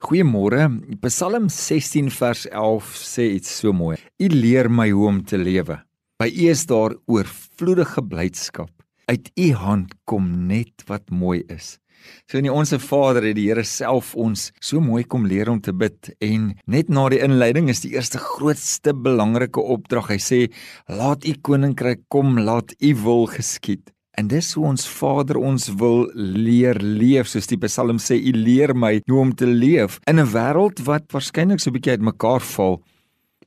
Goeiemôre. Psalm 16 vers 11 sê iets so mooi. U leer my hoe om te lewe. By U is daar oorvloedige blydskap. Uit U hand kom net wat mooi is. So in die onsse Vader het die Here self ons so mooi kom leer om te bid en net na die inleiding is die eerste grootste belangrike opdrag. Hy sê: "Laat U koninkryk kom, laat U wil geskied." En dis hoe ons Vader ons wil leer leef, soos die Psalm sê, U leer my hoe om te leef in 'n wêreld wat waarskynlik so 'n bietjie uitmekaar val,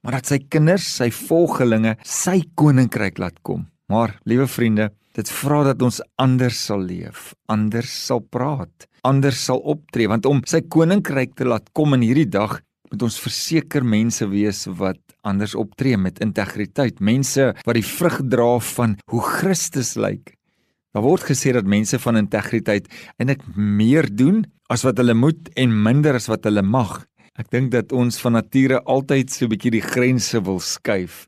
maar dat sy kinders, sy volgelinge, sy koninkryk laat kom. Maar, liewe vriende, dit vra dat ons anders sal leef, anders sal praat, anders sal optree, want om sy koninkryk te laat kom in hierdie dag, moet ons verseker mense wees wat anders optree met integriteit, mense wat die vrug dra van hoe Christus lyk. Daar word gesê dat mense van integriteit eintlik meer doen as wat hulle moet en minder as wat hulle mag. Ek dink dat ons van nature altyd so 'n bietjie die grense wil skuif.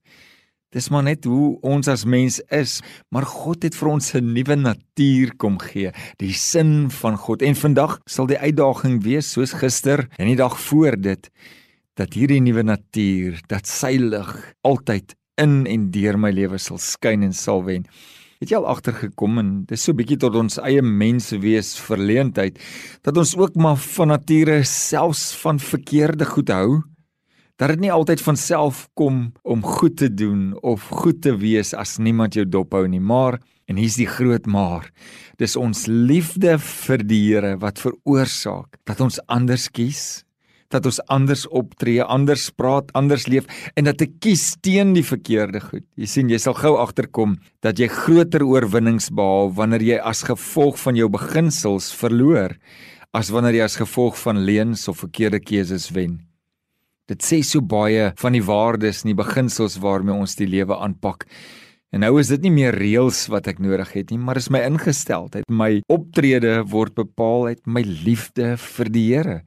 Dis maar net hoe ons as mens is, maar God het vir ons 'n nuwe natuur kom gee, die sin van God. En vandag sal die uitdaging wees soos gister en die dag voor dit dat hierdie nuwe natuur, dat sy lig altyd in en deur my lewe sal skyn en sal wen het jy al agtergekom en dis so bietjie tot ons eie menswees verleentheid dat ons ook maar van nature selfs van verkeerde goed hou? Dat dit nie altyd van self kom om goed te doen of goed te wees as niemand jou dophou nie maar en hier's die groot maar dis ons liefde vir die Here wat veroorsaak dat ons anders kies dat ons anders optree, anders praat, anders leef en dat ek kies teen die verkeerde goed. Jy sien, jy sal gou agterkom dat jy groter oorwinnings behaal wanneer jy as gevolg van jou beginsels verloor as wanneer jy as gevolg van leuns of verkeerde keuses wen. Dit sê so baie van die waardes en die beginsels waarmee ons die lewe aanpak. En nou is dit nie meer reëls wat ek nodig het nie, maar is my ingesteldheid. My optrede word bepaal uit my liefde vir die Here.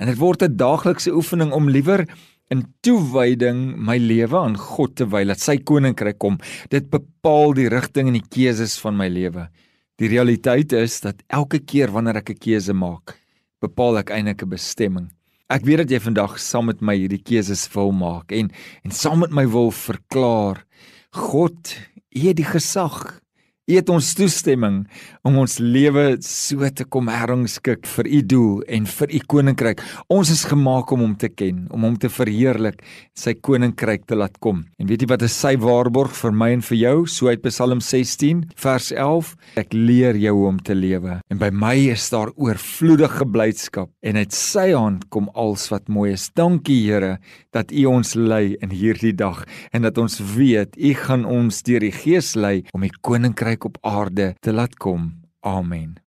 En dit word 'n daaglikse oefening om liewer in toewyding my lewe aan God te wy, dat sy koninkryk kom. Dit bepaal die rigting en die keuses van my lewe. Die realiteit is dat elke keer wanneer ek 'n keuse maak, bepaal ek eintlik 'n bestemming. Ek weet dat jy vandag saam met my hierdie keuses wil maak en en saam met my wil verklaar God, U het die gesag. U het ons toestemming om ons lewe so te kom herrangskik vir u doel en vir u koninkryk. Ons is gemaak om hom te ken, om hom te verheerlik, sy koninkryk te laat kom. En weet jy wat is sy waarborg vir my en vir jou? So uit Psalm 16 vers 11, ek leer jou hoe om te lewe. En by my is daar oorvloedige blydskap en uit sy hand kom alles wat mooi is. Dankie Here dat u ons lei in hierdie dag en dat ons weet u gaan ons deur die Gees lei om die koninkryk op aarde te laat kom. Amen.